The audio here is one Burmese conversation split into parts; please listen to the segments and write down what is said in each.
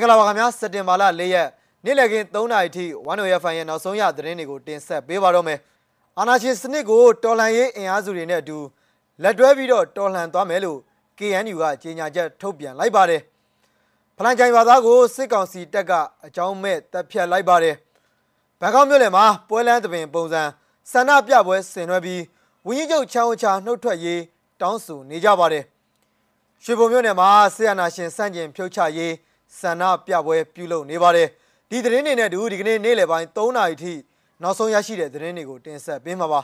င်္ဂလာပါခင်ဗျာစက်တင်ဘာလ၄ရက်နေ့လည်ခင်း3နာရီထိ1 FM ရဲ့နောက်ဆုံးရသတင်းတွေကိုတင်ဆက်ပေးပါတော့မယ်အာနာရှင်စနစ်ကိုတော်လှန်ရေးအင်အားစုတွေနဲ့အတူလက်တွဲပြီးတော့တော်လှန်သွားမယ်လို့ KNU ကကြေညာချက်ထုတ်ပြန်လိုက်ပါတယ်ဖလန်ချိုင်ဘာသားကိုစစ်ကောင်စီတပ်ကအကြောင်းမဲ့တပ်ဖြတ်လိုက်ပါတယ်ဘန်ကောက်မြို့လယ်မှာပွဲလန်းသပင်ပုံစံဆန္ဒပြပွဲဆင်နွှဲပြီးဝင်းကြီးချုပ်ချောင်းချာနှုတ်ထွက်ရေးတောင်းဆိုနေကြပါတယ်ရွှေဘုံမြို့နယ်မှာဆီယနာရှင်စန့်ကျင်ဖြုတ်ချရေး ဆန္ဒပြပွဲပြုလုပ်နေပါတယ်ဒီသတင်းတွေနဲ့အတူဒီကနေ့နေ့လယ်ပိုင်း3နာရီထိနောက်ဆုံးရရှိတဲ့သတင်းတွေကိုတင်ဆက်ပေးမှာပါ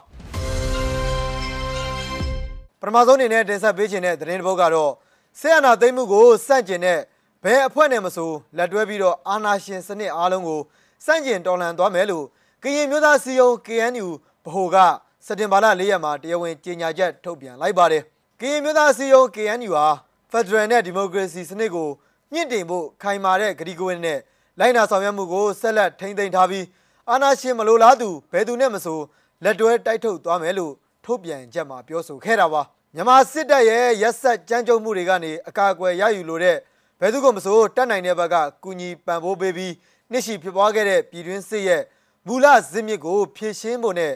ပထမဆုံးအနေနဲ့တင်ဆက်ပေးခြင်းတဲ့သတင်းတစ်ပုဒ်ကတော့ဆီယနာသိမ်းမှုကိုစန့်ကျင်တဲ့ဘယ်အဖွဲ့နဲ့မဆိုလက်တွဲပြီးတော့အာဏာရှင်စနစ်အားလုံးကိုစန့်ကျင်တော်လှန်သွားမယ်လို့ကရင်မျိုးသားစီယုံ KNU ဗဟိုကစက်တင်ဘာလ၄ရက်မှာတရားဝင်ကြေညာချက်ထုတ်ပြန်လိုက်ပါတယ်ကရင်မျိုးသားစီယုံ KNU ဟာ Federal နဲ့ Democracy စနစ်ကို မြင့်တင်ဖို့ခိုင်မာတဲ့ဂရီကဝင်းနဲ့လိုက်နာဆောင်ရွက်မှုကိုဆက်လက်ထိန်းသိမ်းထားပြီးအာဏာရှင်မလိုလားသူဘယ်သူနဲ့မဆိုလက်တွဲတိုက်ထုတ်သွားမယ်လို့ထုတ်ပြန်ချက်မှာပြောဆိုခဲ့တာပါမြန်မာစစ်တပ်ရဲ့ရက်ဆက်ကြမ်းကြုတ်မှုတွေကနေအကာအကွယ်ရယူလိုတဲ့ဘယ်သူကမဆိုတတ်နိုင်တဲ့ဘက်ကကုညီပံ့ပိုးပေးပြီးနှစ်ရှိဖြစ်ပွားခဲ့တဲ့ပြည်တွင်းစစ်ရဲ့မူလဇစ်မြစ်ကိုဖြည့်ရှင်းဖို့နဲ့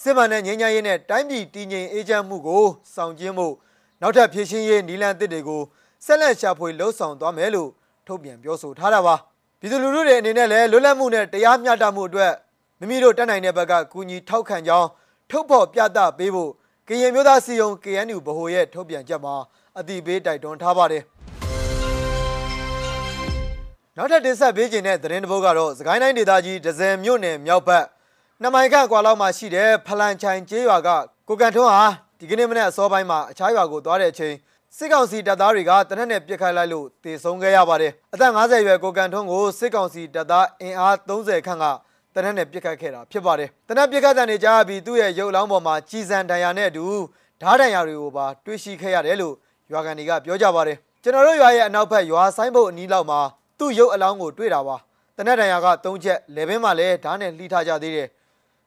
စစ်မှန်တဲ့ငြိမ်းချမ်းရေးနဲ့တိုင်းပြည်တည်ငြိမ်အေးချမ်းမှုကိုဆောင်ကျဉ်ဖို့နောက်ထပ်ဖြည့်ရှင်းရေးနီလန်တစ်တွေကို ဆက်လက်ရှာဖွေလှုပ်ဆောင်သွားမယ်လို့ထုတ်ပြန်ပြောဆိုထားတာပါပြည်သူလူထုတွေအနေနဲ့လည်းလွတ်လပ်မှုနဲ့တရားမျှတမှုအတွက်မိမိတို့တက်နိုင်တဲ့ဘက်ကကူညီထောက်ခံကြောင်းထုတ်ဖော်ပြသပေးဖို့ကရင်မျိုးသားစီယုံ KNU ဗဟိုရဲ့ထုတ်ပြန်ချက်မှာအတိပေးတိုက်တွန်းထားပါတယ်နောက်ထပ်တင်ဆက်ပေးခြင်းတဲ့သတင်းတစ်ပုဒ်ကတော့စကိုင်းတိုင်းဒေသကြီးဒဇယ်မြို့နယ်မြောက်ဘက်နှစ်မိုင်ခန့်ကွာလောက်မှာရှိတဲ့ဖလန်ချိုင်ကျေးရွာကကိုကန်ထွန်းဟာဒီကနေ့မနေ့အစောပိုင်းမှာအခြားရွာကိုသွားတဲ့အချိန် စစ်ကောင်စီတပ်သားတွေကတနက်နဲ့ပြစ်ခိုက်လိုက်လို့တေဆုံးခဲ့ရပါတယ်အသက်50ရွယ်ကိုကန်ထွန်းကိုစစ်ကောင်စီတပ်သားအင်အား30ခန့်ကတနက်နဲ့ပြစ်ခတ်ခဲ့တာဖြစ်ပါတယ်တနက်ပြစ်ခတ်တဲ့နေကြပြီးသူ့ရဲ့ရုပ်လောင်းပေါ်မှာကြီးစံဒဏ်ရာနဲ့အတူဓားဒဏ်ရာတွေကိုပါတွေ့ရှိခဲ့ရတယ်လို့ရွာကန်တွေကပြောကြပါတယ်ကျွန်တော်တို့ရွာရဲ့အနောက်ဘက်ရွာဆိုင်ဘုတ်အနီးလောက်မှာသူ့ရုပ်အလောင်းကိုတွေ့တာပါတနက်ဒဏ်ရာက၃ချက်လေဘင်းမှာလည်းဓားနဲ့လှိထားကြသေးတယ်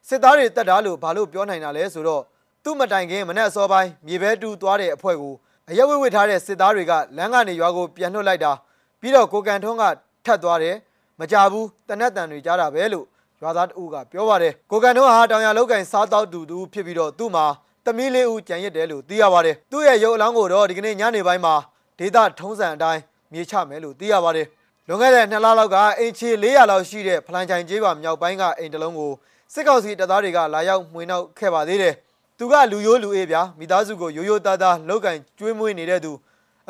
စစ်သားတွေတက်တာလို့ဘာလို့ပြောနိုင်တာလဲဆိုတော့သူ့မတိုင်ခင်မနေ့အစောပိုင်းမြေဘဲတူသွားတဲ့အဖွဲ့ကို အရက်ဝစ်ဝစ်ထားတဲ့စစ်သားတွေကလမ်းကနေရွာကိုပြန်နှုတ်လိုက်တာပြီးတော့ကိုကန်ထွန်းကထတ်သွားတယ်မကြဘူးတနက်တန်တွေကြားတာပဲလို့ရွာသားတဦးကပြောပါတယ်ကိုကန်ထွန်းဟာတောင်ရလောက်ကန်စားတောက်တူတူဖြစ်ပြီးတော့သူ့မှာတမီးလေးဦးကြံရစ်တယ်လို့သိရပါတယ်သူ့ရဲ့ရုပ်အလောင်းကိုတော့ဒီကနေ့ညနေပိုင်းမှာဒေသထုံးစံအတိုင်းမြေချမယ်လို့သိရပါတယ်လွန်ခဲ့တဲ့နှစ်လလောက်ကအိမ်ချီ400လောက်ရှိတဲ့ဖလန်ချိုင်ကျေးရွာမြောက်ပိုင်းကအိမ်တလုံးကိုစစ်ကောင်စီတပ်သားတွေကလာရောက်မှွေနှောက်ခဲ့ပါသေးတယ် သူကလူရိုးလူအေးဗျာမိသားစုကိုရိုးရိုးသားသားလောက်ကင်ကျွေးမွေးနေတဲ့သူ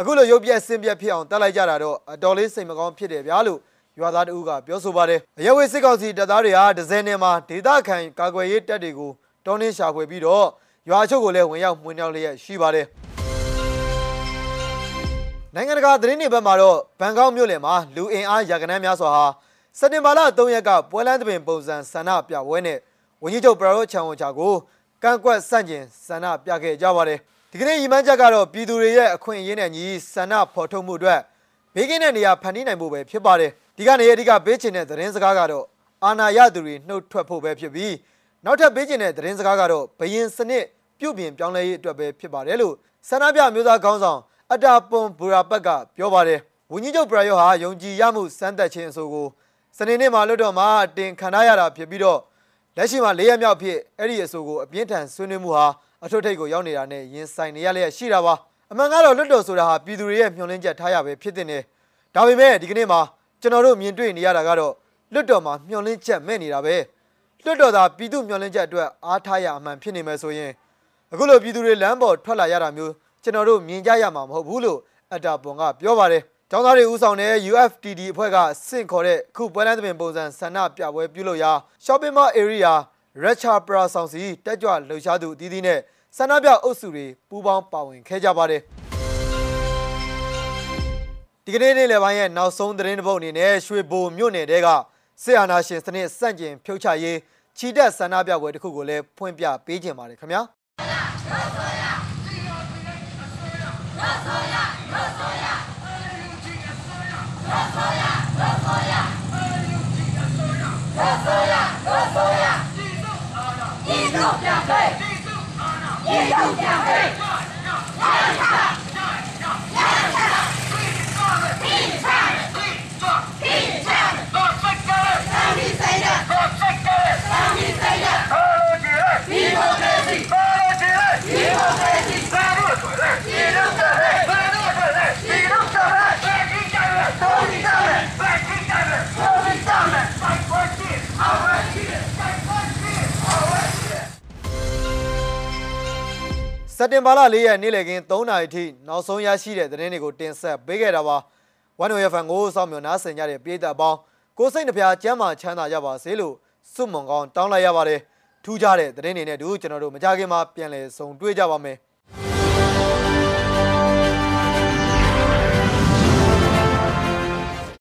အခုလိုရုပ်ပြက်ဆင်းပြက်ဖြစ်အောင်တက်လိုက်ကြတာတော့အတော်လေးစိတ်မကောင်းဖြစ်တယ်ဗျာလို့ရွာသားတဦးကပြောဆိုပါတယ်အရက်ဝေးစစ်ကောင်စီတပ်သားတွေဟာဒဇယ်နယ်မှာဒေသခံကာကွယ်ရေးတပ်တွေကိုတောင်းနှင်းရှာဖွေပြီးတော့ရွာချုပ်ကိုလည်းဝင်ရောက်မှွေနှောက်လျက်ရှိပါတယ်နိုင်ငံတကာသတင်းတွေဘက်မှာတော့ဘန်ကောက်မြို့လယ်မှာလူအင်အားရာခိုင်နှန်းများစွာဟာစက်တင်ဘာလ3ရက်ကပွဲလန်းသဘင်ပုံစံဆန္ဒပြပွဲနဲ့ဝန်ကြီးချုပ်ပရာရိုချန်ဝချာကို ကန့်ကွက်ဆန့်ကျင်ဆန္ဒပြခဲ့ကြပါတယ်ဒီကနေ့ရီမန်းချက်ကတော့ပြည်သူတွေရဲ့အခွင့်အရေးနဲ့ညီဆန္ဒဖော်ထုတ်မှုအတွက်ဘေးကင်းတဲ့နေရာဖန်တီးနိုင်ဖို့ပဲဖြစ်ပါတယ်ဒီကနေ့အဓိကပေးချင်တဲ့သတင်းစကားကတော့အာဏာရသူတွေနှုတ်ထွက်ဖို့ပဲဖြစ်ပြီးနောက်ထပ်ပေးချင်တဲ့သတင်းစကားကတော့ဘယင်စနစ်ပြုတ်ပြင်ပြောင်းလဲရေးအတွက်ပဲဖြစ်ပါတယ်လို့ဆန္ဒပြမျိုးသားခေါင်းဆောင်အတာပွန်ဘူရာဘက်ကပြောပါတယ်ဝန်ကြီးချုပ်ပရာယောဟာယုံကြည်ရမှုစမ်းသပ်ခြင်းအဆိုကိုစနေနေ့မှာလွတ်တော်မှာတင်ခံရတာဖြစ်ပြီးတော့ လက်ရှိမှာ၄ရက်မြောက်ဖြစ်အဲ့ဒီအဆိုကိုအပြင်းထန်ဆွေးနွေးမှုဟာအထွတ်ထိပ်ကိုရောက်နေတာနဲ့ရင်ဆိုင်နေရလျက်ရှိတာပါအမှန်ကတော့လွတ်တော်ဆိုတာဟာပြည်သူတွေရဲ့မျှော်လင့်ချက်ထားရပဲဖြစ်တဲ့နေဒါပေမဲ့ဒီကနေ့မှာကျွန်တော်တို့မြင်တွေ့နေရတာကတော့လွတ်တော်မှာမျှော်လင့်ချက်မဲ့နေတာပဲလွတ်တော်သာပြည်သူမျှော်လင့်ချက်အတွက်အားထားရအမှန်ဖြစ်နေမယ်ဆိုရင်အခုလိုပြည်သူတွေလမ်းပေါ်ထွက်လာရတာမျိုးကျွန်တော်တို့မြင်ကြရမှာမဟုတ်ဘူးလို့အတာပွန်ကပြောပါတယ် ကျောင်းသားတွေဦးဆောင်တဲ့ UFTD အဖွဲ့ကစင့်ခေါ်တဲ့ခုပွဲလန်းသဘင်ပုံစံဆန္ဒပြပွဲပြုလုပ်ရာ shopping mall area Racha Pra ဆောင်စီတက်ကြွလှုပ်ရှားသူအသီးသီးနဲ့ဆန္ဒပြအုပ်စုတွေပူးပေါင်းပါဝင်ခဲ့ကြပါတယ်ဒီကနေ့နေ့လယ်ပိုင်းရဲ့နောက်ဆုံးသတင်းတစ်ပုဒ်အနေနဲ့ရွှေဘိုမြို့နယ်တဲကစစ်အာဏာရှင်စနစ်စန့်ကျင်ဖြုတ်ချရေးချီတက်ဆန္ဒပြပွဲတစ်ခုကိုလည်းဖွင့်ပြပေးခြင်းပါတယ်ခင်ဗျာ ပြန်ဖိတ်ပြည်သူပြန်ဖိတ်ရရရရရရရ စက်တင်ဘာလ၄ရက်နေ့လည်ခင်း3နာရီထိနောက်ဆုံးရရှိတဲ့သတင်းတွေကိုတင်ဆက်ပေးခဲ့တာပါဝန်ဝေဖန်ကိုစောင့်မျှော်နားဆင်ကြတဲ့ပြည်သက်အပေါင်းကိုစိတ်နှပြကျမ်းမာချမ်းသာကြပါစေလို့စွတ်မွန်ကောင်းတောင်းလိုက်ရပါတယ်ထူးခြားတဲ့သတင်းတွေနဲ့တူကျွန်တော်တို့မကြခင်မှာပြန်လည်ဆုံတွေ့ကြပါမယ်